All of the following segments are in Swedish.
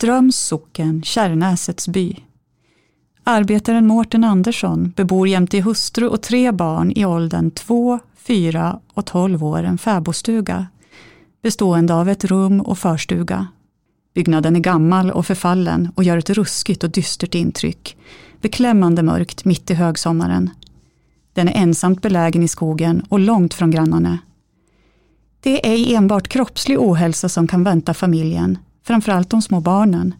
Ströms socken, Kärrnäsets by. Arbetaren Mårten Andersson bebor jämte hustru och tre barn i åldern 2, 4 och 12 år en fäbodstuga bestående av ett rum och förstuga. Byggnaden är gammal och förfallen och gör ett ruskigt och dystert intryck, beklämmande mörkt mitt i högsommaren. Den är ensamt belägen i skogen och långt från grannarna. Det är ej enbart kroppslig ohälsa som kan vänta familjen, framförallt de små barnen,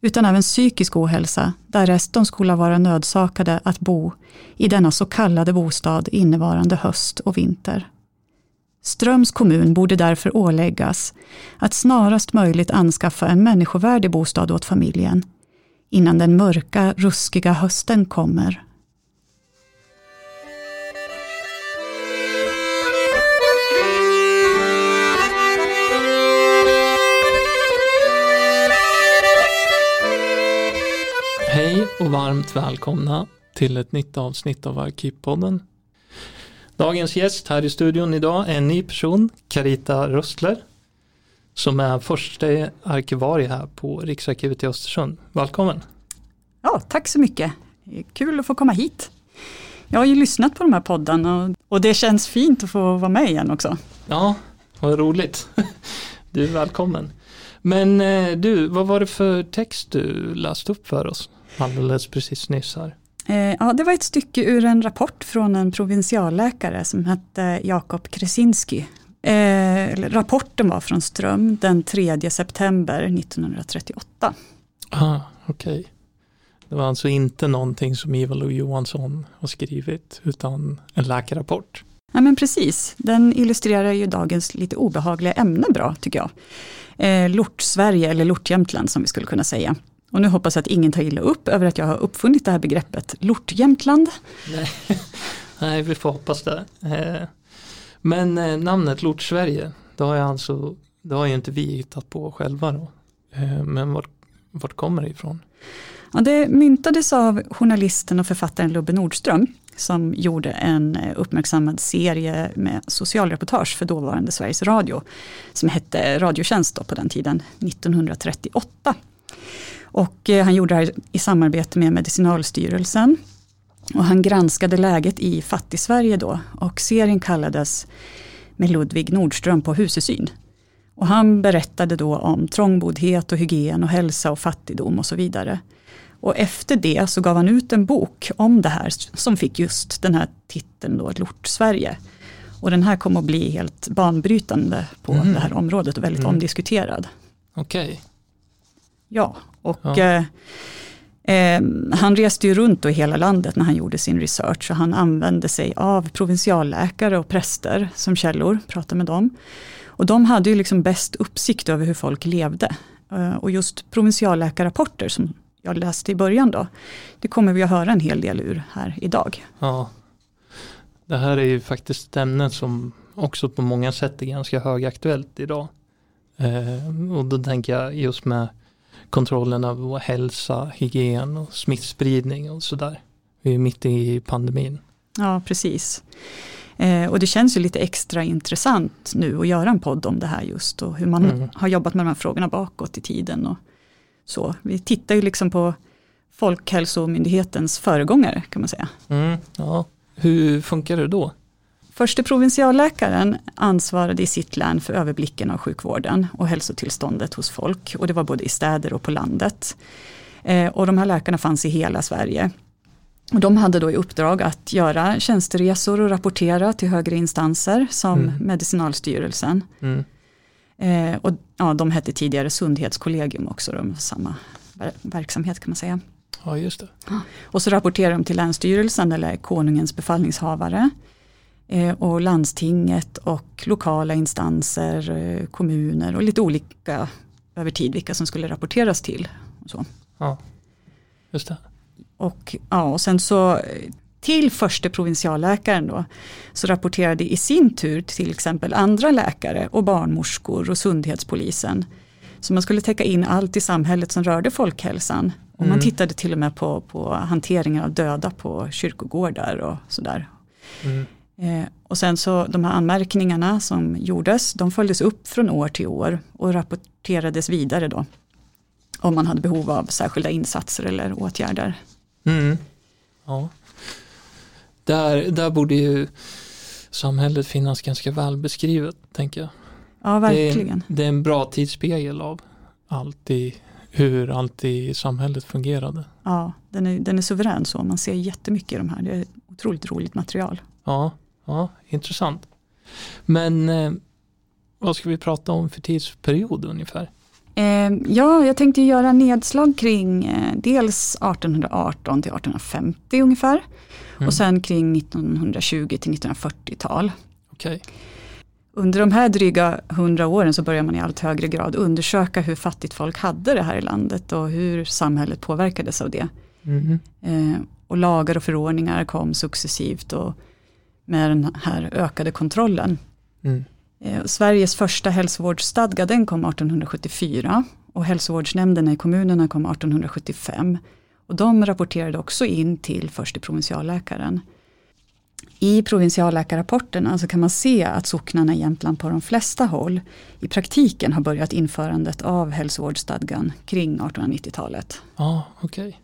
utan även psykisk ohälsa, där resten skulle vara nödsakade att bo i denna så kallade bostad innevarande höst och vinter. Ströms kommun borde därför åläggas att snarast möjligt anskaffa en människovärdig bostad åt familjen, innan den mörka, ruskiga hösten kommer. Och varmt välkomna till ett nytt avsnitt av Arkivpodden. Dagens gäst här i studion idag är en ny person, Carita Röstler, som är första arkivarie här på Riksarkivet i Östersund. Välkommen! Ja, tack så mycket. Kul att få komma hit. Jag har ju lyssnat på de här poddarna och det känns fint att få vara med igen också. Ja, vad roligt. Du är välkommen. Men eh, du, vad var det för text du läste upp för oss alldeles precis nyss här? Eh, ja, det var ett stycke ur en rapport från en provinsialläkare som hette Jakob Kresinski. Eh, rapporten var från Ström den 3 september 1938. Ah, Okej. Okay. Det var alltså inte någonting som Ivar Johansson har skrivit utan en läkarrapport. Ja men precis, den illustrerar ju dagens lite obehagliga ämne bra tycker jag. Eh, Lort-Sverige eller Lort-Jämtland som vi skulle kunna säga. Och nu hoppas jag att ingen tar illa upp över att jag har uppfunnit det här begreppet Lort-Jämtland. Nej. Nej, vi får hoppas det. Eh, men eh, namnet Lort-Sverige, det har, jag alltså, det har ju inte vi hittat på själva då. Eh, men vart, vart kommer det ifrån? Ja, det myntades av journalisten och författaren Lubbe Nordström som gjorde en uppmärksammad serie med socialreportage för dåvarande Sveriges Radio som hette Radiotjänst på den tiden, 1938. Och eh, han gjorde det här i samarbete med Medicinalstyrelsen. Och han granskade läget i Fattigsverige då och serien kallades med Ludvig Nordström på husesyn. Och han berättade då om trångboddhet och hygien och hälsa och fattigdom och så vidare. Och efter det så gav han ut en bok om det här som fick just den här titeln då, Lort-Sverige. Och den här kom att bli helt banbrytande på mm. det här området och väldigt mm. omdiskuterad. Okej. Okay. Ja, och ja. Eh, eh, han reste ju runt i hela landet när han gjorde sin research och han använde sig av provinsialläkare och präster som källor, pratade med dem. Och de hade ju liksom bäst uppsikt över hur folk levde. Eh, och just provinsialläkarrapporter som jag läste i början då, det kommer vi att höra en hel del ur här idag. Ja, det här är ju faktiskt ett ämne som också på många sätt är ganska högaktuellt idag. Eh, och då tänker jag just med kontrollen av vår hälsa, hygien och smittspridning och sådär. Vi är mitt i pandemin. Ja, precis. Eh, och det känns ju lite extra intressant nu att göra en podd om det här just och hur man mm. har jobbat med de här frågorna bakåt i tiden. Och så. Vi tittar ju liksom på Folkhälsomyndighetens föregångare kan man säga. Mm, ja. Hur funkar det då? Förste provinsialläkaren ansvarade i sitt län för överblicken av sjukvården och hälsotillståndet hos folk. Och det var både i städer och på landet. Eh, och de här läkarna fanns i hela Sverige. Och de hade då i uppdrag att göra tjänsteresor och rapportera till högre instanser som mm. Medicinalstyrelsen. Mm. Eh, och ja, de hette tidigare Sundhetskollegium också, de samma verksamhet kan man säga. Ja, just det. Och så rapporterar de till Länsstyrelsen eller Konungens befallningshavare. Eh, och landstinget och lokala instanser, eh, kommuner och lite olika över tid vilka som skulle rapporteras till. Och så. Ja, just det. Och, ja, och sen så till första provinsialläkaren då, så rapporterade i sin tur till exempel andra läkare och barnmorskor och sundhetspolisen. Så man skulle täcka in allt i samhället som rörde folkhälsan. Och mm. man tittade till och med på, på hanteringen av döda på kyrkogårdar och sådär. Mm. Eh, och sen så de här anmärkningarna som gjordes, de följdes upp från år till år och rapporterades vidare då om man hade behov av särskilda insatser eller åtgärder. Mm. Ja. Där, där borde ju samhället finnas ganska väl beskrivet, tänker jag. Ja, verkligen. Det är, det är en bra tidsspegel av allt i, hur allt i samhället fungerade. Ja, den är, den är suverän så. Man ser jättemycket i de här. Det är otroligt roligt material. Ja, ja intressant. Men eh, vad ska vi prata om för tidsperiod ungefär? Eh, ja, jag tänkte göra nedslag kring eh, dels 1818 till 1850 ungefär. Mm. Och sen kring 1920 till 1940-tal. Okay. Under de här dryga hundra åren så börjar man i allt högre grad undersöka hur fattigt folk hade det här i landet och hur samhället påverkades av det. Mm. Eh, och lagar och förordningar kom successivt och med den här ökade kontrollen. Mm. Eh, Sveriges första hälsovårdsstadga den kom 1874 och hälsovårdsnämnderna i kommunerna kom 1875. Och de rapporterade också in till förste provinsialläkaren. I provinsialläkarrapporterna så kan man se att socknarna i Jämtland på de flesta håll i praktiken har börjat införandet av hälsovårdsstadgan kring 1890-talet. Ja, okej.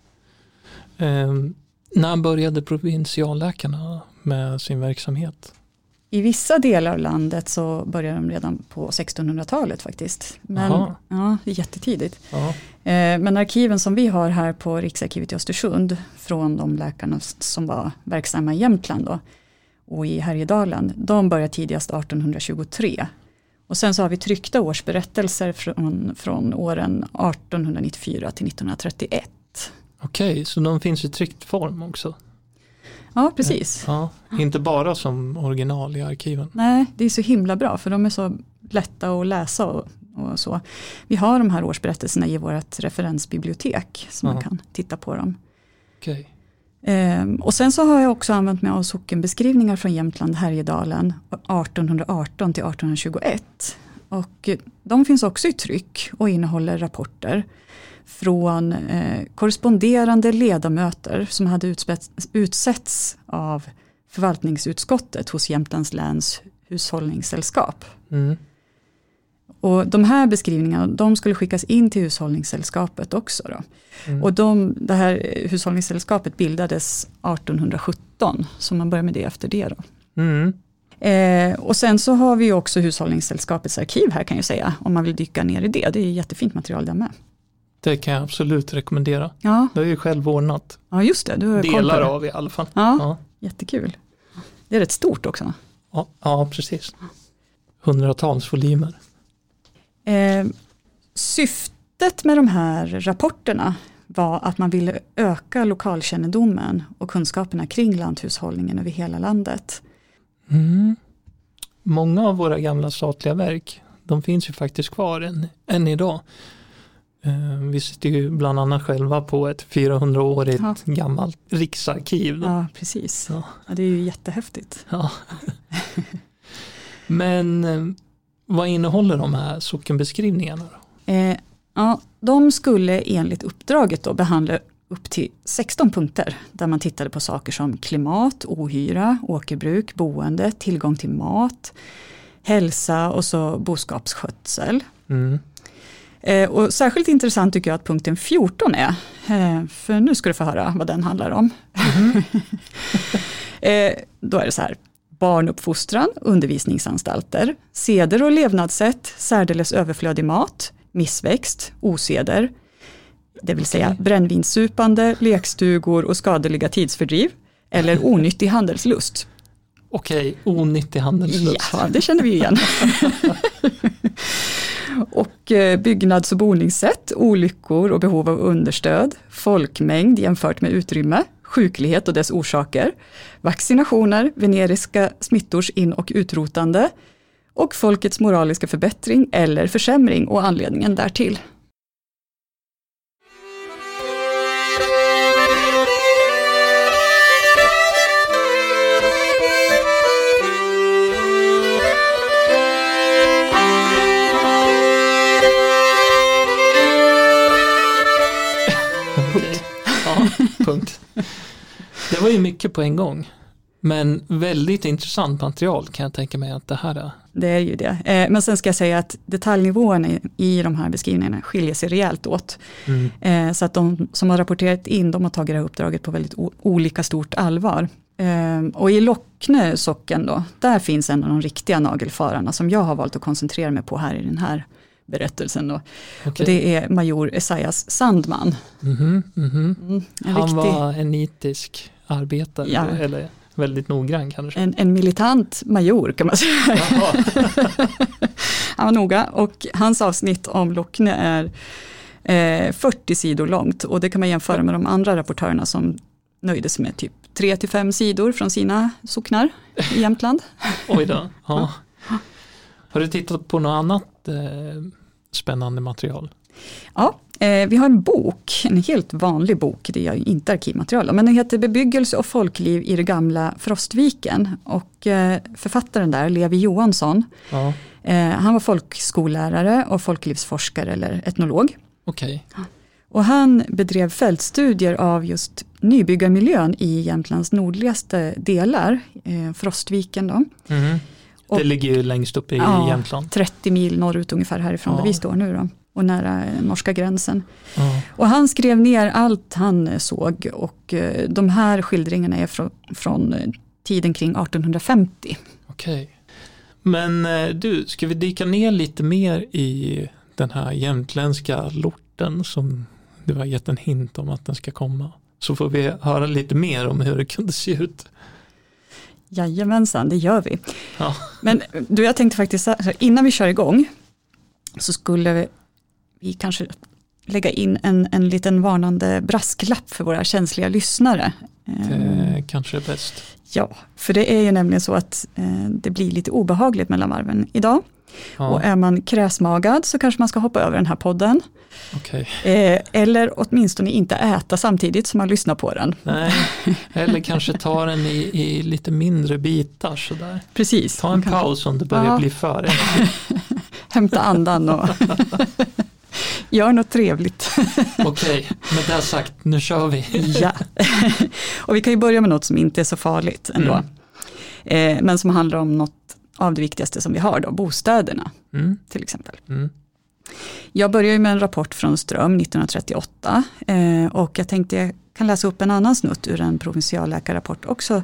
Okay. Eh, när började provinsialläkarna med sin verksamhet? I vissa delar av landet så började de redan på 1600-talet faktiskt. Men, ja, jättetidigt. Ja. Eh, men arkiven som vi har här på Riksarkivet i Östersund från de läkarna som var verksamma i Jämtland då, och i Härjedalen, de började tidigast 1823. Och sen så har vi tryckta årsberättelser från, från åren 1894 till 1931. Okej, okay, så de finns i tryckt form också? Ja, precis. Ja, inte bara som original i arkiven. Nej, det är så himla bra för de är så lätta att läsa och, och så. Vi har de här årsberättelserna i vårt referensbibliotek så man kan titta på dem. Okay. Ehm, och sen så har jag också använt mig av sockenbeskrivningar från Jämtland, Härjedalen 1818 till 1821. Och de finns också i tryck och innehåller rapporter från eh, korresponderande ledamöter som hade utsetts av förvaltningsutskottet hos Jämtlands läns hushållningssällskap. Mm. Och de här beskrivningarna de skulle skickas in till hushållningssällskapet också. Då. Mm. Och de, det här hushållningssällskapet bildades 1817, så man börjar med det efter det. Då. Mm. Eh, och sen så har vi också Hushållningssällskapets arkiv här kan jag säga, om man vill dyka ner i det. Det är jättefint material där med. Det kan jag absolut rekommendera. Ja. Det är ju själv ordnat. Ja just det, du har Delar av i alla fall. Ja, ja, jättekul. Det är rätt stort också. Ja, ja precis. Hundratals volymer. Eh, syftet med de här rapporterna var att man ville öka lokalkännedomen och kunskaperna kring lanthushållningen över hela landet. Mm. Många av våra gamla statliga verk, de finns ju faktiskt kvar än, än idag. Eh, vi sitter ju bland annat själva på ett 400-årigt ja. gammalt riksarkiv. Då. Ja, precis. Ja. ja. det är ju jättehäftigt. Ja. Men eh, vad innehåller de här sockenbeskrivningarna? Då? Eh, ja, de skulle enligt uppdraget då behandla upp till 16 punkter där man tittade på saker som klimat, ohyra, åkerbruk, boende, tillgång till mat, hälsa och så boskapsskötsel. Mm. Eh, och särskilt intressant tycker jag att punkten 14 är, eh, för nu ska du få höra vad den handlar om. Mm. då är det så här, barnuppfostran, undervisningsanstalter, seder och levnadssätt, särdeles överflödig mat, missväxt, oseder, det vill säga brännvinssupande, lekstugor och skadeliga tidsfördriv, eller onyttig handelslust. Okej, onyttig handelslust. Ja, det känner vi igen. och eh, byggnads och boningssätt, olyckor och behov av understöd, folkmängd jämfört med utrymme, sjuklighet och dess orsaker, vaccinationer, veneriska smittors in och utrotande och folkets moraliska förbättring eller försämring och anledningen därtill. Punkt. Det var ju mycket på en gång. Men väldigt intressant material kan jag tänka mig att det här är. det är ju det. Eh, men sen ska jag säga att detaljnivåerna i de här beskrivningarna skiljer sig rejält åt. Mm. Eh, så att de som har rapporterat in, de har tagit det här uppdraget på väldigt olika stort allvar. Eh, och i Lockne socken då, där finns en av de riktiga nagelfararna som jag har valt att koncentrera mig på här i den här berättelsen. Då. Okay. Och det är major Esaias Sandman. Mm -hmm. Mm, Han riktig... var en nitisk arbetare, ja. eller väldigt noggrann kanske? En, en militant major kan man säga. Han var noga och hans avsnitt om Lockne är eh, 40 sidor långt och det kan man jämföra med de andra rapportörerna som nöjde sig med typ 3 till 5 sidor från sina socknar i Jämtland. Oj då. Ja. Har du tittat på något annat eh, spännande material? Ja, eh, vi har en bok, en helt vanlig bok, det är inte arkivmaterial, men den heter Bebyggelse och folkliv i det gamla Frostviken. Och eh, författaren där, Levi Johansson, ja. eh, han var folkskollärare och folklivsforskare eller etnolog. Okej. Okay. Och han bedrev fältstudier av just nybyggarmiljön i Jämtlands nordligaste delar, eh, Frostviken. Då. Mm. Och, det ligger ju längst upp i ja, Jämtland. 30 mil norrut ungefär härifrån ja. där vi står nu. Då och nära norska gränsen. Ja. Och han skrev ner allt han såg och eh, de här skildringarna är från, från eh, tiden kring 1850. Okej. Men eh, du, ska vi dyka ner lite mer i den här jämtländska lorten som du har gett en hint om att den ska komma. Så får vi höra lite mer om hur det kunde se ut. Jajamensan, det gör vi. Ja. Men du, jag tänkte faktiskt innan vi kör igång så skulle vi kanske lägga in en, en liten varnande brasklapp för våra känsliga lyssnare. Det Ehm, kanske är bäst. Ja, för det är ju nämligen så att eh, det blir lite obehagligt mellan varven idag. Ja, Och är man kräsmagad så kanske man ska hoppa över den här podden. okej. Eh, eller åtminstone inte äta samtidigt som man lyssnar på den. Nej, eller kanske ta den i, i lite mindre bitar sådär. Precis. Ta en kan paus om det börjar Ja. bli för Hämta andan och gör något trevligt. Okej, med det sagt, nu kör vi. ja. och vi kan ju börja med något som inte är så farligt ändå. Mm. Eh, men som handlar om något av det viktigaste som vi har då, bostäderna Mm, till exempel. mm. Jag börjar ju med en rapport från Ström 1938 eh, och jag tänkte jag kan läsa upp en annan snutt ur en provinsialläkarrapport också,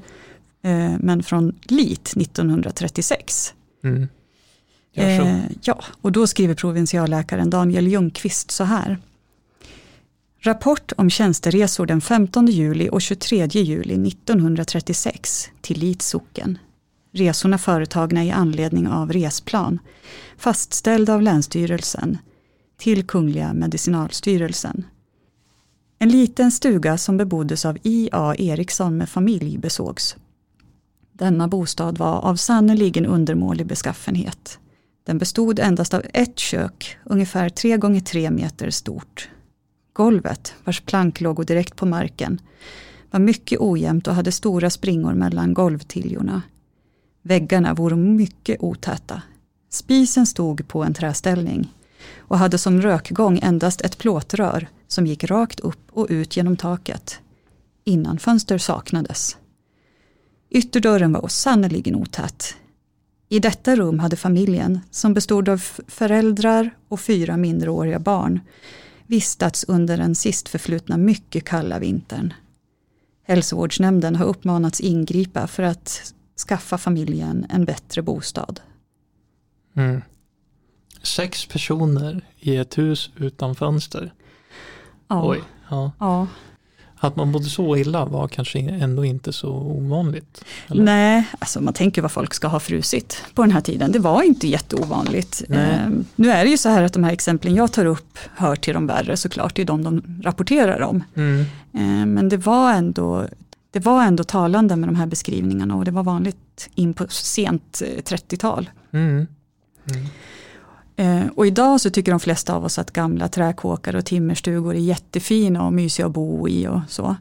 eh, men från LIT 1936. Mm. Eh, ja, och då skriver provinsialläkaren Daniel Ljungqvist så här. Rapport om tjänsteresor den 15 juli och 23 juli 1936 till Lits socken. Resorna företagna i anledning av resplan, fastställd av Länsstyrelsen, till Kungliga Medicinalstyrelsen. En liten stuga som beboddes av I.A. Eriksson med familj besågs. Denna bostad var av sannoliken undermålig beskaffenhet. Den bestod endast av ett kök, ungefär 3 gånger 3 meter stort. Golvet, vars plank låg direkt på marken, var mycket ojämnt och hade stora springor mellan golvtiljorna. Väggarna vore mycket otäta. Spisen stod på en träställning och hade som rökgång endast ett plåtrör som gick rakt upp och ut genom taket. Innanfönster saknades. Ytterdörren var sannerligen otät. I detta rum hade familjen, som bestod av föräldrar och fyra minderåriga barn, vistats under den sist förflutna mycket kalla vintern. Hälsovårdsnämnden har uppmanats ingripa för att skaffa familjen en bättre bostad. Mm. Sex personer i ett hus utan fönster. Ja, Oj. Ja. ja. Att man bodde så illa var kanske ändå inte så ovanligt. Eller? Nej, alltså man tänker vad folk ska ha frusit på den här tiden. Det var inte jätteovanligt. Eh, nu är det ju så här att de här exemplen jag tar upp hör till de värre såklart. Det är de de rapporterar om. Mm. Eh, men det var, ändå, det var ändå talande med de här beskrivningarna och det var vanligt in på sent eh, 30-tal. Mm. Mm. Eh, och idag så tycker de flesta av oss att gamla träkåkar och timmerstugor är jättefina och mysiga att bo i och så.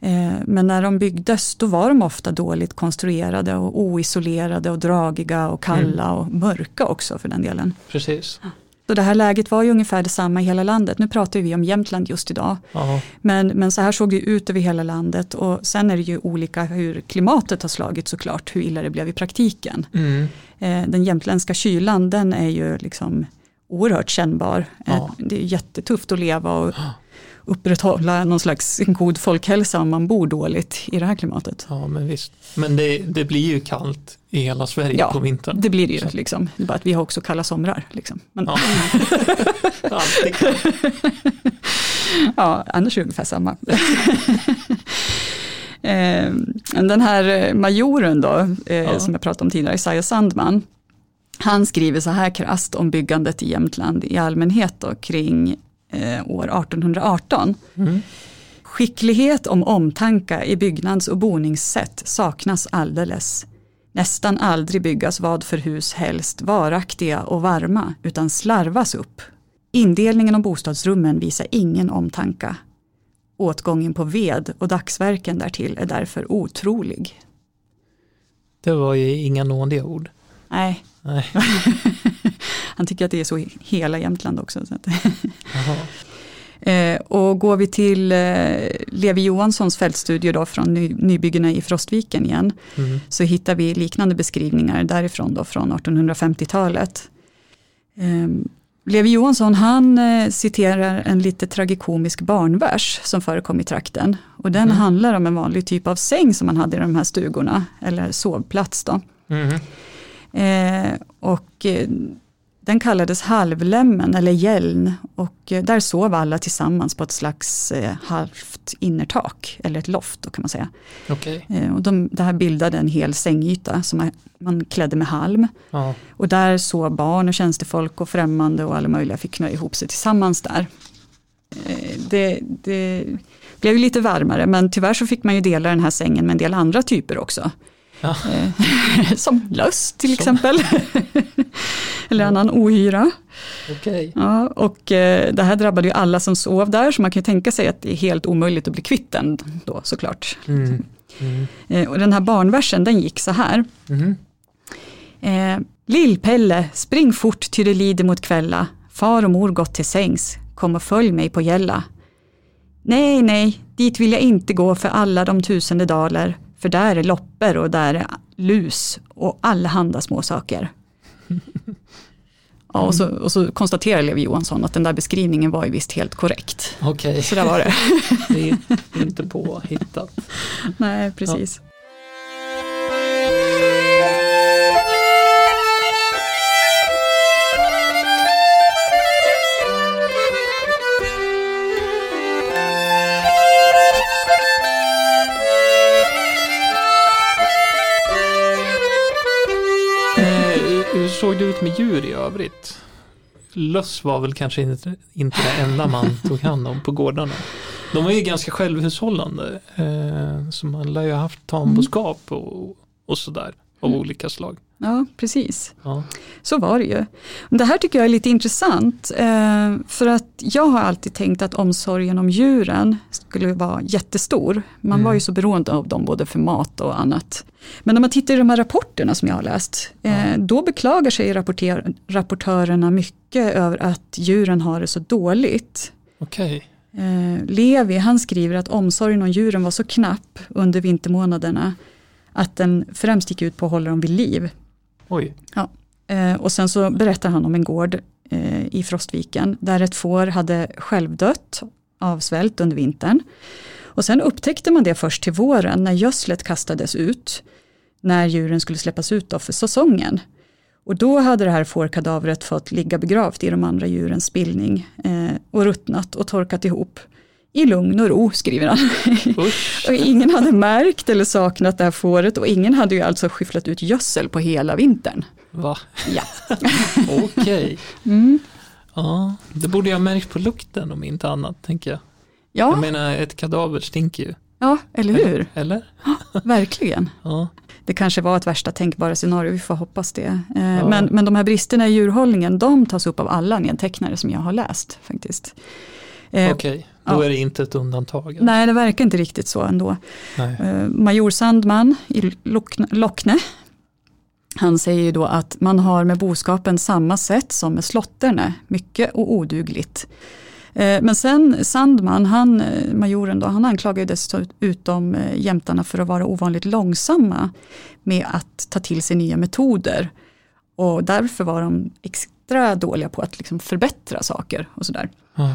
Eh, men när de byggdes då var de ofta dåligt konstruerade och oisolerade och dragiga och kalla och mörka också för den delen. Precis. Så det här läget var ju ungefär detsamma i hela landet. Nu pratar vi om Jämtland just idag. Ja. Men, men så här såg det ut över hela landet och sen är det ju olika hur klimatet har slagit såklart, hur illa det blev i praktiken. Mm. Eh, den jämtländska kylan den är ju liksom oerhört kännbar. Ja. Eh, det är jättetufft att leva och upprätthålla någon slags god folkhälsa om man bor dåligt i det här klimatet. ja, men visst. Men det, det blir ju kallt i hela Sverige Ja, på vintern. Det blir det ju, Så. liksom. det är bara att vi har också kalla somrar. Liksom. Men, Ja. Alltid. Ja, annars är det ungefär samma. Eh, Den här majoren då, eh, Ja. som jag pratade om tidigare, Isaiah Sandman, han skriver så här krasst om byggandet i Jämtland i allmänhet då, kring eh, år 1818. Mm. Skicklighet om omtanka i byggnads och boningssätt saknas alldeles. Nästan aldrig byggas vad för hus helst varaktiga och varma utan slarvas upp. Indelningen av bostadsrummen visar ingen omtanka. Åtgången på ved och dagsverken därtill är därför otrolig. Det var ju inga nådiga ord. Nej, Nej. han tycker att det är så i hela Jämtland också. Så. Eh, och går vi till eh, Levi Johanssons fältstudie då från ny, nybyggena i Frostviken igen, Mm. så hittar vi liknande beskrivningar därifrån då från 1850-talet. Eh, Levi Johansson han eh, citerar en lite tragikomisk barnvers som förekom i trakten. Och den Mm. handlar om en vanlig typ av säng som man hade i de här stugorna, eller sovplats då. Mm. Eh, och den kallades halvlämmen eller gälln och eh, där sov alla tillsammans på ett slags eh, halvt innertak eller ett loft då kan man säga. Okej. Eh, och de, det här bildade en hel sängyta som man, klädde med halm Ja. och där sov barn och tjänstefolk och främmande och alla möjliga fick knö ihop sig tillsammans där. Det, det blev lite varmare men tyvärr så fick man ju dela den här sängen med en del andra typer också. Ja. Eh, Som löss till Som- exempel. Eller annan ohyra. Okej. Ja, och eh, det här drabbade ju alla som sov där så man kan ju tänka sig att det är helt omöjligt att bli kvitt den då såklart. Mm. Mm. Eh, och den här barnversen den gick så här. Mhm. Eh, Lill-Pelle, spring fort ty det lider mot kvälla. Far och mor gått till sängs. Kom och följ mig på gälla. Nej, nej, dit vill jag inte gå för alla de tusende daler. För där är lopper och där är lus och allehanda små saker. Ja, och, så, och så konstaterar Levi Johansson att den där beskrivningen var ju visst helt korrekt. Okej, Så där var det. det är inte påhittat. Nej, precis. Eh, såg det ut med djur i övrigt? Löss var väl kanske inte, inte det enda man tog hand om på gårdarna. De var ju ganska självhushållande. Eh, så man lär ju ha haft tamboskap och, och sådär av olika slag. Ja, precis. Ja. Så var det ju. Det här tycker jag är lite intressant eh, för att jag har alltid tänkt att omsorgen om djuren skulle vara jättestor. Man Mm. var ju så beroende av dem både för mat och annat. Men när man tittar i de här rapporterna som jag har läst, eh, Ja. då beklagar sig rapporter, rapportörerna mycket över att djuren har det så dåligt. Okej, Eh, Levi han skriver att omsorgen om djuren var så knapp under vintermånaderna att den främst gick ut på att hålla dem vid liv oj. Eh, och sen så berättar han om en gård eh, i Frostviken där ett får hade självdött av svält under vintern. Och sen upptäckte man det först till våren när gödslet kastades ut när djuren skulle släppas ut då för säsongen. Och då hade det här fårkadavret fått ligga begravt i de andra djurens spillning eh, och ruttnat och torkat ihop. I lugn och ro skriver han. Och ingen hade märkt eller saknat det här fåret och ingen hade ju alltså skyfflat ut gödsel på hela vintern. Va? Ja. Okej. Mm. Ja, det borde jag märkt på lukten om inte annat, tänker jag. Ja, Jag menar, ett kadaver stinker ju. ja, eller hur? Eller? Verkligen. Ja. Det kanske var ett värsta tänkbara scenario, vi får hoppas det. Eh, Ja. men, men de här bristerna i djurhållningen, de tas upp av alla nedtecknare som jag har läst faktiskt. Eh, Okej, då ja. är det inte ett undantag. Nej, det verkar inte riktigt så ändå. Nej. Eh, Major Sandman i Lockne, Han säger ju då att man har med boskapen samma sätt som med slotterne, mycket och odugligt. Eh, men sen Sandman, han, eh, majoren då, han anklagar dessutom eh, jämtarna för att vara ovanligt långsamma med att ta till sig nya metoder. Och därför var de extra dåliga på att liksom förbättra saker och sådär. Ja.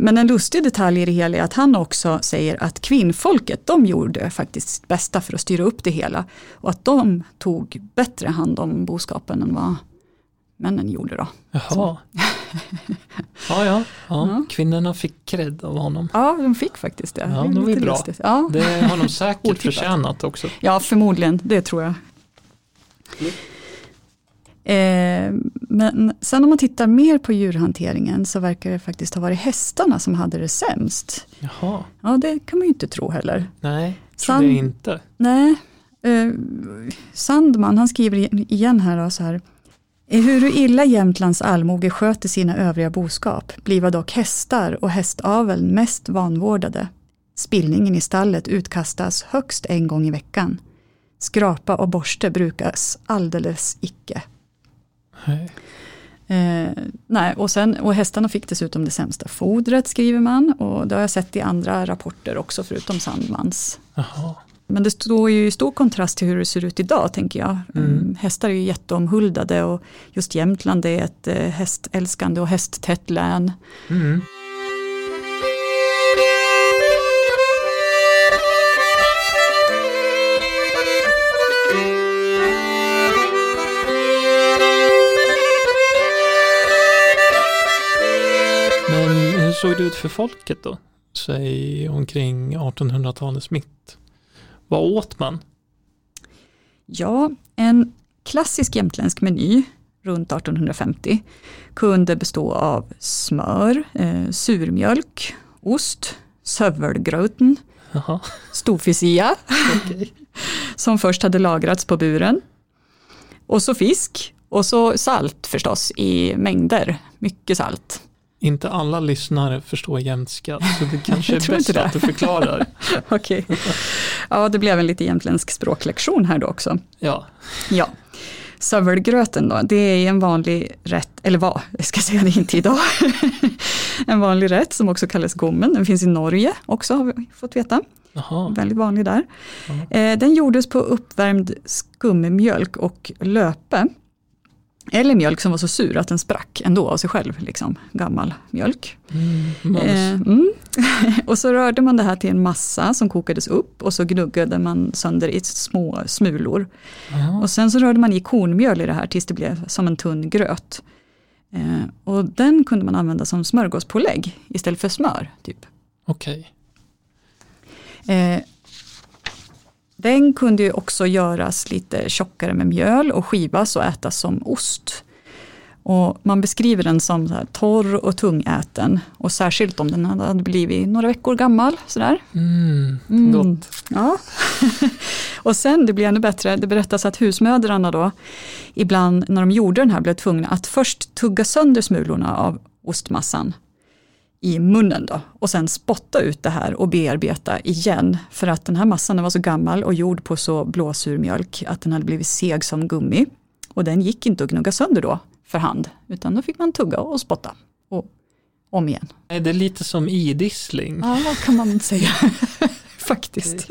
Men en lustig detalj i det hela är att han också säger att kvinnfolket, de gjorde faktiskt sitt bästa för att styra upp det hela. Och att de tog bättre hand om boskapen än vad männen gjorde då. Jaha. ja, ja, ja. Kvinnorna fick cred av honom. Ja, de fick faktiskt det. Ja, det var bra. Ja. Det har de säkert förtjänat också. Ja, förmodligen. Det tror jag. Mm. Eh, men sen om man tittar mer på djurhanteringen så verkar det faktiskt ha varit hästarna som hade det sämst. Jaha. Ja, det kan man ju inte tro heller. Nej, tror det inte. Nej. Eh, Sandman, han skriver igen här då så här. Ehuru illa Jämtlands allmoge sköter sina övriga boskap bliva dock hästar och hästaveln mest vanvårdade. Spillningen i stallet utkastas högst en gång i veckan. Skrapa och borste brukas alldeles icke. Nej. Eh, nej, och, sen, och hästarna fick dessutom det sämsta fodret skriver man och det har jag sett i andra rapporter också förutom Sandmans. Jaha. Men det står ju i stor kontrast till hur det ser ut idag tänker jag. Mm. Hästar är ju jätteomhuldade och just Jämtland är ett eh, hästälskande och hästtätt län. Mm. Såg det ut för folket då? Säg omkring 1800-talets mitt. Vad åt man? Ja, en klassisk jämtländsk meny runt 1850 kunde bestå av smör, eh, surmjölk, ost, sövelgröten, storfisia Okay. som först hade lagrats på buren. Och så fisk och så salt förstås i mängder, mycket salt. Inte alla lyssnare förstår jämtska, så det kanske är bäst att du förklarar. Okej. Ja, det blev en lite jämtländsk språklektion här då också. Ja, Ja. Sövelgröten då, det är en vanlig rätt, eller vad, jag ska säga det inte idag. en vanlig rätt som också kallas gommen, den finns i Norge också har vi fått veta. Jaha. Väldigt vanlig där. Eh, den gjordes på uppvärmd skummjölk och löpe. Eller mjölk som var så sur att den sprack ändå av sig själv, liksom gammal mjölk. Mm. Eh, mm. och så rörde man det här till en massa som kokades upp och så gnuggade man sönder i små smulor. Jaha. Och sen så rörde man i kornmjöl i det här tills det blev som en tunn gröt. Eh, och den kunde man använda som smörgåspålägg istället för smör. Typ. Okej. Eh, den kunde ju också göras lite tjockare med mjöl och skivas och ätas som ost. Och man beskriver den som så torr och tungäten och särskilt om den hade blivit några veckor gammal. Sådär. Mm, Mm. gott. Ja. och sen, det blir ännu bättre, det berättas att husmödrarna då ibland när de gjorde den här blev tvungna att först tugga sönder smulorna av ostmassan i munnen då och sen spotta ut det här och bearbeta igen för att den här massan var så gammal och gjord på så blåsurmjölk att den hade blivit seg som gummi och den gick inte att gnugga sönder då för hand utan då fick man tugga och spotta och om igen. Är det lite som idissling? Ja, vad kan man säga faktiskt.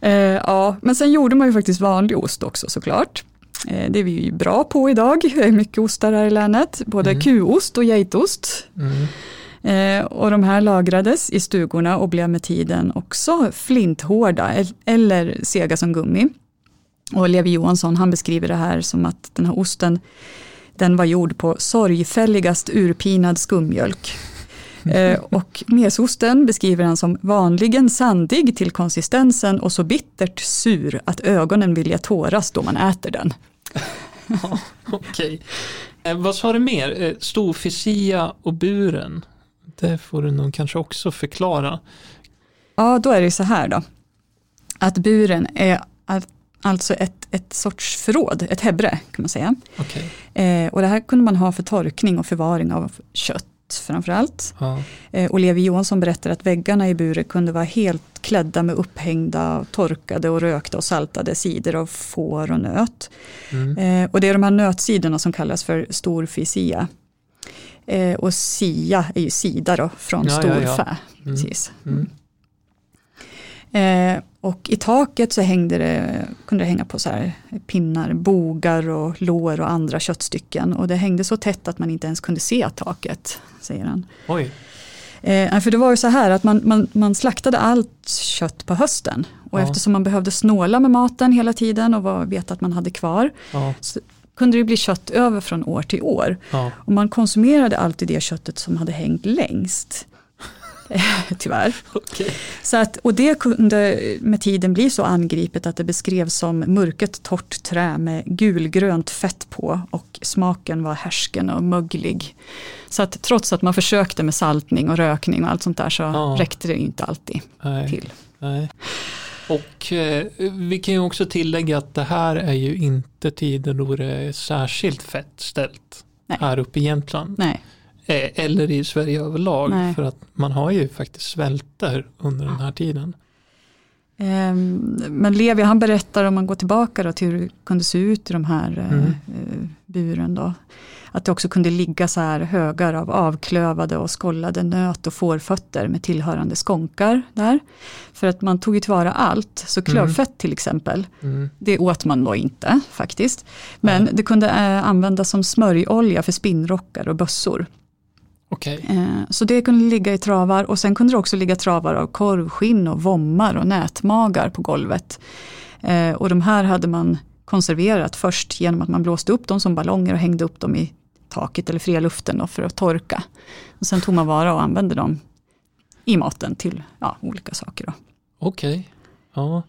eh, ja, men sen gjorde man ju faktiskt vanlig ost också såklart. Eh, det är vi ju bra på idag, det är mycket ostar här i länet, både Mm. kuost och geitost. Mm. Eh, och de här lagrades i stugorna och blev med tiden också flinthårda el- eller sega som gummi. Och Levi Johansson han beskriver det här som att den här osten den var gjord på sorgfälligast urpinad skummjölk. Eh, och mesosten beskriver han som vanligen sandig till konsistensen och så bittert sur att ögonen vilja tåras då man äter den. Ja, Okej. Eh, vad sa du mer? Eh, Storfisia och buren. Det får du nog kanske också förklara. Ja, då är det så här då. Att buren är al- alltså ett, ett sorts förråd, ett hebre kan man säga. Okej. Eh, och det här kunde man ha för torkning och förvaring av kött framförallt. Ja. Eh, Levi Johansson berättar att väggarna i buren kunde vara helt klädda med upphängda, torkade och rökta och saltade sidor av får och nöt. Mm. Eh, och det är de här nötsidorna som kallas för storfisia. Eh, och sia är ju sida då, från Ja, ja, storfä. ja. Mm. Precis. Mm. Eh, och i taket så hängde det, kunde det hänga på så här pinnar, bogar och lår och andra köttstycken. Och det hängde så tätt att man inte ens kunde se taket, säger han. Oj. Eh, för det var ju så här att man, man, man slaktade allt kött på hösten. Och Ja. eftersom man behövde snåla med maten hela tiden och var, veta att man hade kvar. Ja. Så kunde det bli kött över från år till år. Ja. Och man konsumerade alltid det köttet som hade hängt längst. Tyvärr. Okej. Så att, och det kunde med tiden bli så angripet att det beskrevs som mörket torrt trä med gulgrönt fett på och smaken var härsken och möglig. Så att trots att man försökte med saltning och rökning och allt sånt där så Ja. räckte det inte alltid Nej. till. Nej. Och eh, vi kan ju också tillägga att det här är ju inte tider då det är särskilt fett ställt Nej. här uppe i Jämtland. Nej, eller i Sverige överlag. Nej. För att man har ju faktiskt svälter under den här tiden. Ehm, Men Levi han berättar om man går tillbaka då till hur det kunde se ut i de här eh, Mm. eh, buren då. Att det också kunde ligga så här högar av avklövade och skollade nöt och fårfötter med tillhörande skonkar där. För att man tog ju tillvara allt, så klövfett till exempel, Mm. det åt man då inte faktiskt. Men Nej. det kunde eh, användas som smörjolja för spinnrockar och bössor. Okej. Eh, Så det kunde ligga i travar och sen kunde det också ligga travar av korvskinn och vommar och nätmagar på golvet. Eh, Och de här hade man konserverat först genom att man blåste upp dem som ballonger och hängde upp dem i taket eller fria luften för att torka. Och sen tog man vara och använde dem i maten till ja, olika saker. Okej. Ja.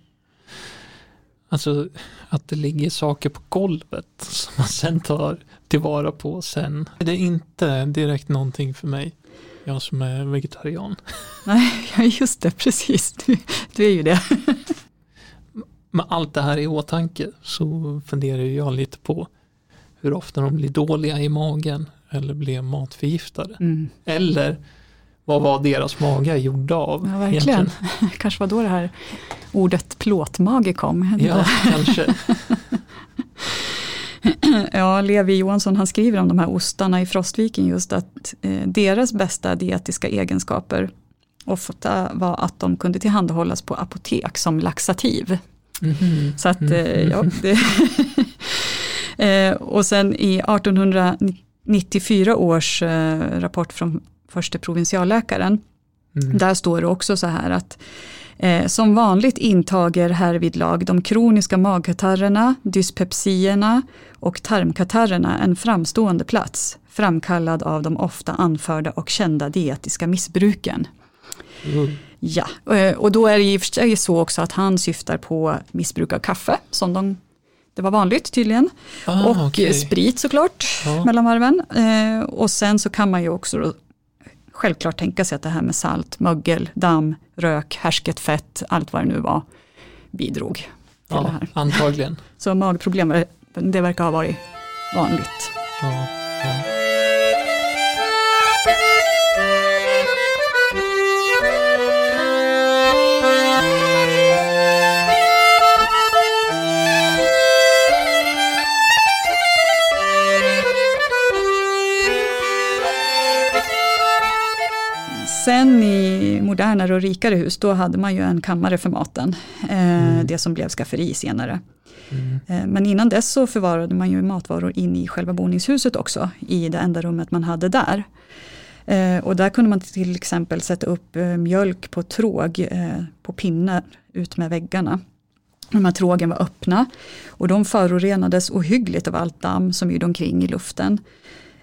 Alltså att det ligger saker på golvet som man sen tar tillvara på sen. Det är inte direkt någonting för mig. Jag som är vegetarian. Nej, just det, precis. Du, du är ju det. Med allt det här i åtanke så funderar jag lite på hur ofta de blir dåliga i magen eller blir matförgiftade. Mm. Eller vad var deras magar gjorda av? Ja, verkligen. egentligen? Kanske var då det här ordet plåtmage kom. Ja, kanske. Ja, Levi Johansson han skriver om de här ostarna i Frostviken just att eh, deras bästa dietiska egenskaper ofta var att de kunde tillhandahållas på apotek som laxativ. Mhm. Så att, eh, ja, det eh, och sen i 1894 års eh, rapport från förste provinsialläkaren Mm. där står det också så här att eh, som vanligt intager härvidlag de kroniska magkatarrerna, dyspepsierna och tarmkatarrerna en framstående plats, framkallad av de ofta anförda och kända dietiska missbruken. Mm. Ja, eh, och då är det i och för sig så också att han syftar på missbruk av kaffe, som de, det var vanligt tydligen, Ah, och eh, sprit såklart Ja. mellan varven. Eh, och sen så kan man ju också självklart tänka sig att det här med salt, mögel, damm, rök, härsket fett, allt vad det nu var, bidrog till det Ja, här. antagligen. Så magproblem, det verkar ha varit vanligt. Ja, modernare och rikare hus, då hade man ju en kammare för maten. Eh, Mm. Det som blev skafferi senare. Mm. Eh, Men innan dess så förvarade man ju matvaror in i själva boningshuset också, i det enda rummet man hade där. Eh, Och där kunde man till exempel sätta upp mjölk på tråg på pinnar ut med väggarna. De här trågen var öppna och de förorenades ohyggligt av allt damm som gjorde omkring i luften.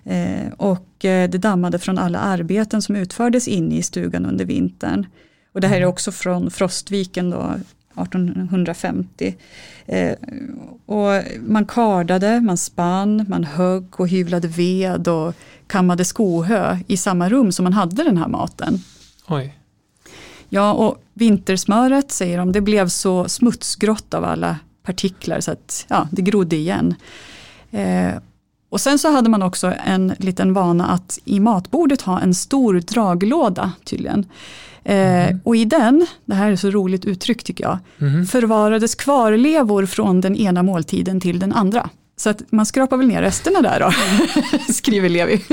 Eh, Och eh, det dammade från alla arbeten som utfördes inne i stugan under vintern. Och det här är också från Frostviken då, 1850. Eh, och man kardade, man spann, man högg och hyvlade ved och kammade skohö i samma rum som man hade den här maten. Oj. Ja, och vintersmöret säger de, det blev så smutsgrått av alla partiklar så att ja, det grodde igen. Eh, Och sen så hade man också en liten vana att i matbordet ha en stor draglåda tydligen. Eh, och i den, det här är så roligt uttryck tycker jag, Mhm. förvarades kvarlevor från den ena måltiden till den andra. Så att man skrapar väl ner resterna där då, skriver Levi.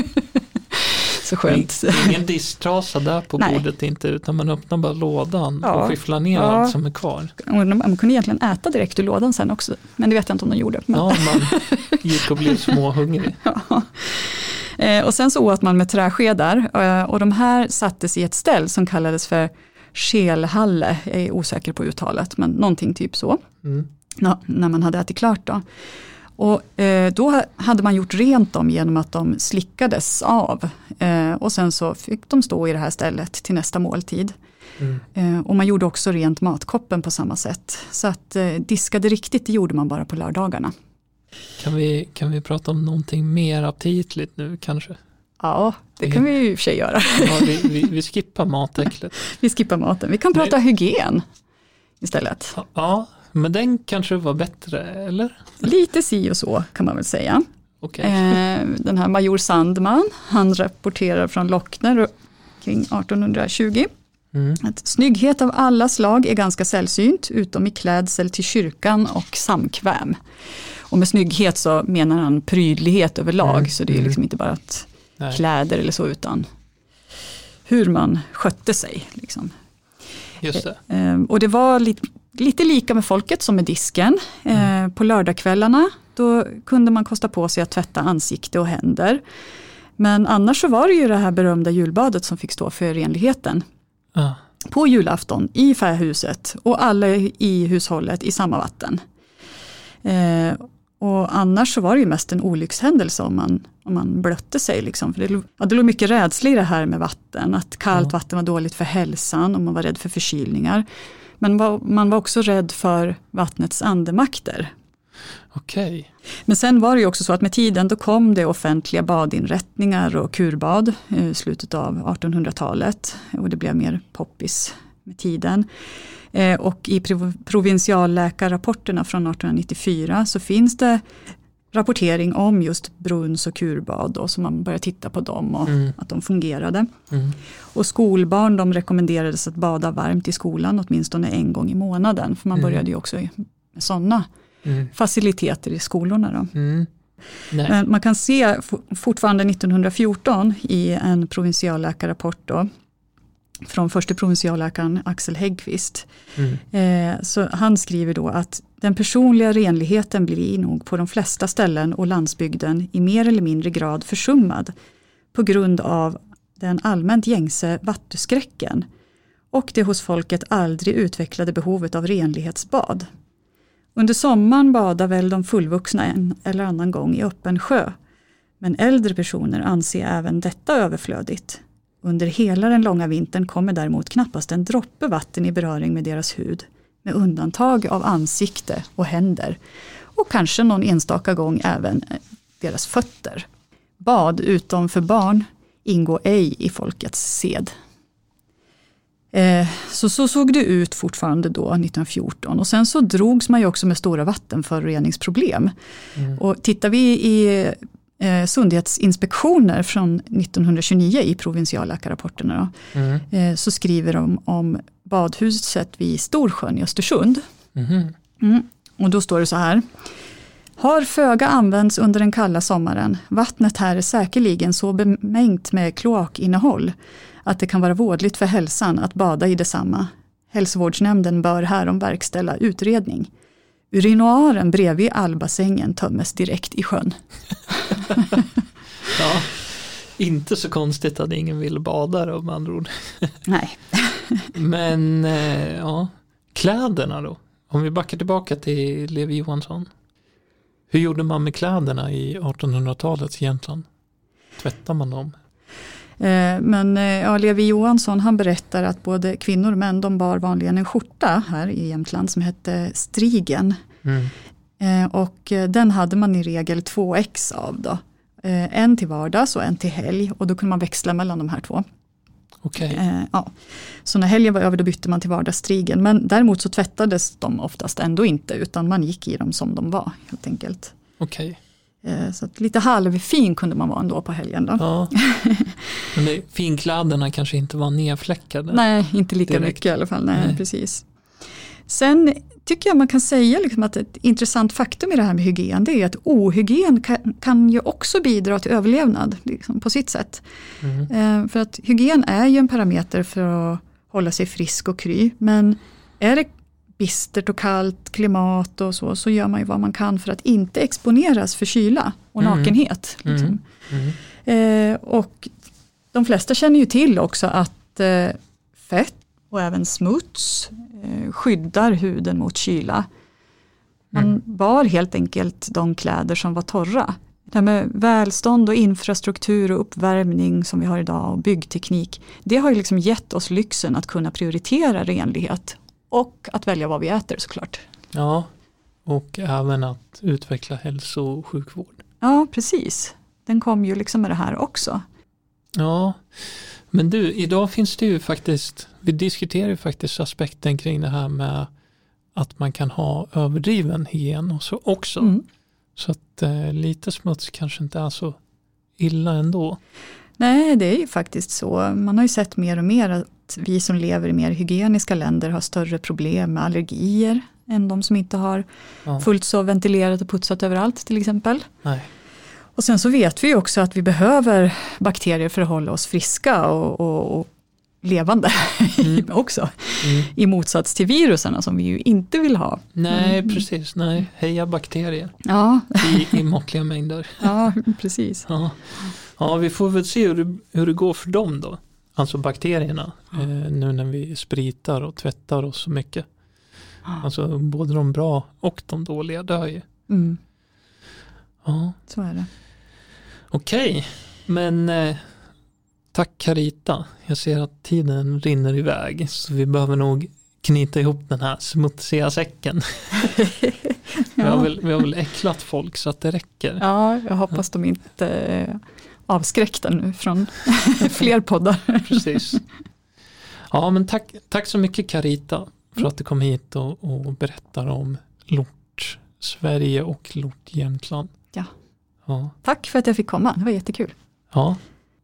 Så skönt. Ingen disktrasa där på Nej. bordet inte utan man öppnar bara lådan Ja. och skifflar ner Ja. allt som är kvar. Man kunde egentligen äta direkt ur lådan sen också, men det vet jag inte om de gjorde. Men, Ja, man gick och blev småhungrig. Ja. Eh, Och sen så åt man med träskedar eh, och de här sattes i ett ställ som kallades för skelhalle, jag är osäker på uttalet, men någonting typ så, Mm. Nå- när man hade ätit klart. Då. Och eh, då ha- hade man gjort rent dem genom att de slickades av eh, och sen så fick de stå i det här stället till nästa måltid. Mm. Eh, och man gjorde också rent matkoppen på samma sätt. Så att diskade riktigt, det gjorde man bara på lördagarna. Kan, vi, kan vi prata om någonting mer aptitligt nu kanske? Ja, det kan vi ju i och för sig göra. Ja, vi, vi, vi skippar matäcklet. Vi skippar maten. Vi kan Nej. prata hygien istället. Ja, men den kanske var bättre, eller? Lite si och så kan man väl säga. Okej. Eh, den här major Sandman, han rapporterar från Lockner kring 1820. Mm. Att snygghet av alla slag är ganska sällsynt, utom i klädsel till kyrkan och samkväm. Och med snygghet så menar han prydlighet överlag, Mm, så det är mm. liksom inte bara att Nej. kläder eller så, utan hur man skötte sig. Liksom. Just det. Eh, och det var lite, lite lika med folket som med disken. Eh, på lördagskvällarna då kunde man kosta på sig att tvätta ansikte och händer. Men annars så var det ju det här berömda julbadet som fick stå för renligheten. Ja. På julafton i fähuset och alla i hushållet i samma vatten. Eh, och annars så var det ju mest en olyckshändelse om man, om man blötte sig. Liksom. För det, ja, det låg mycket rädsla i det här med vatten. Att kallt Ja. vatten var dåligt för hälsan och man var rädd för förkylningar. Men var, man var också rädd för vattnets andemakter. Okej. Men sen var det ju också så att med tiden då kom det offentliga badinrättningar och kurbad i slutet av 1800-talet och det blev mer poppis med tiden. Eh, Och i prov- provinsialläkarrapporterna från 1894 så finns det rapportering om just brunns och kurbad då, så man började titta på dem och Mm. att de fungerade. Mm. Och skolbarn de rekommenderades att bada varmt i skolan åtminstone en gång i månaden för man Mm. började ju också med sådana Mm. faciliteter i skolorna. Då. Mm. Men man kan se for- fortfarande 1914 i en provinsialläkarrapport då, från förste provinsialläkaren Axel Häggqvist. Mm. Eh, så han skriver då att den personliga renligheten blir nog på de flesta ställen och landsbygden i mer eller mindre grad försummad på grund av den allmänt gängse vattuskräcken och det hos folket aldrig utvecklade behovet av renlighetsbad. Under sommaren badar väl de fullvuxna en eller annan gång i öppen sjö. Men äldre personer anser även detta överflödigt. Under hela den långa vintern kommer däremot knappast en droppe vatten i beröring med deras hud, med undantag av ansikte och händer. Och kanske någon enstaka gång även eh, deras fötter. Bad utom för barn ingår ej i folkets sed. Eh, Så, så såg det ut fortfarande då 1914 och sen så drogs man ju också med stora vattenföroreningsproblem. Mm. Och tittar vi i eh, sundhetsinspektioner från 1929 i provinsialläkarrapporterna Mm. eh, så skriver de om badhuset vid Storsjön i Östersund. Mhm. Mm. Och då står det så här. Har föga använts under den kalla sommaren. Vattnet här är säkerligen så bemängt med kloakinnehåll att det kan vara vådligt för hälsan att bada i detsamma. Hälsovårdsnämnden bör härom verkställa utredning. Urinoaren bredvid allbassängen tömmes direkt i sjön. Ja. Inte så konstigt att ingen vill bada då med andra ord. Nej. Men eh, ja, kläderna då? Om vi backar tillbaka till Levi Johansson. Hur gjorde man med kläderna i 1800-talets Jämtland? Tvättar man dem? Eh, Men eh, ja, Levi Johansson han berättar att både kvinnor och män de bar vanligen en skjorta här i Jämtland som hette strigen. Mm. Eh, Och den hade man i regel två ex av. Då. En till vardags och en till helg och då kunde man växla mellan de här två. Eh, Ja. Så när helgen var över då bytte man till vardagsstrigen. Men däremot så tvättades de oftast ändå inte utan man gick i dem som de var helt enkelt. okej. Eh, så att lite halvfin kunde man vara ändå på helgen. Då. Ja. Men det, finkläderna kanske inte var nedfläckade? Nej, inte lika Direkt. mycket i alla fall. Nej, Nej. Precis. Sen tycker jag man kan säga liksom att ett intressant faktum i det här med hygien det är att ohygien kan, kan ju också bidra till överlevnad liksom, på sitt sätt. Mm. Eh, för att hygien är ju en parameter för att hålla sig frisk och kry. Men är det bistert och kallt klimat och så, så gör man ju vad man kan för att inte exponeras för kyla och Mm. nakenhet. Liksom. Mm. Eh, och de flesta känner ju till också att eh, fett och även smuts eh, skyddar huden mot kyla. Man Mm. bar helt enkelt de kläder som var torra. Det här med välstånd och infrastruktur och uppvärmning som vi har idag och byggteknik. Det har ju liksom gett oss lyxen att kunna prioritera renlighet och att välja vad vi äter såklart. Ja, och även att utveckla hälso och sjukvård. Ja, precis. Den kom ju liksom med det här också. Ja, men du, idag finns det ju faktiskt, vi diskuterar ju faktiskt aspekten kring det här med att man kan ha överdriven hygien och så också. Mm. Så att eh, lite smuts kanske inte är så illa ändå. Nej, det är ju faktiskt så. Man har ju sett mer och mer att vi som lever i mer hygieniska länder har större problem med allergier än de som inte har Ja. fullt så ventilerat och putsat överallt till exempel. Nej. Och sen så vet vi ju också att vi behöver bakterier för att hålla oss friska och, och, och levande Mm. också. Mm. I motsats till virusen som vi ju inte vill ha. Nej, Mm. precis. Nej, heja bakterier Ja, i, i måttliga mängder. ja precis. Ja. Ja, vi får väl se hur det, hur det går för dem då. Alltså bakterierna. Eh, nu när vi spritar och tvättar oss så mycket. Alltså både de bra och de dåliga dör ju. Mm, Ja, så är det. okej. Men eh, tack Carita. Jag ser att tiden rinner iväg. Så vi behöver nog knyta ihop den här smutsiga säcken. vi, har Ja. väl, vi har väl äcklat folk så att det räcker. Ja, jag hoppas de inte avskräckta nu från fler poddar. Precis. Ja, men tack, tack så mycket Carita för att du kom hit och, och berättar om Lort Sverige och Lort Jämtland. Ja. Ja. Tack för att jag fick komma, det var jättekul. ja.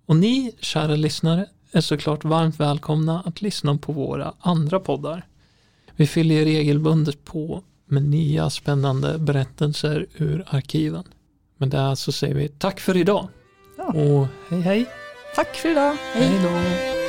Och ni, kära lyssnare, är såklart varmt välkomna att lyssna på våra andra poddar. Vi fyller regelbundet på med nya spännande berättelser ur arkiven. Men där så säger vi tack för idag Ja. och hej hej. Tack för idag, Hej då.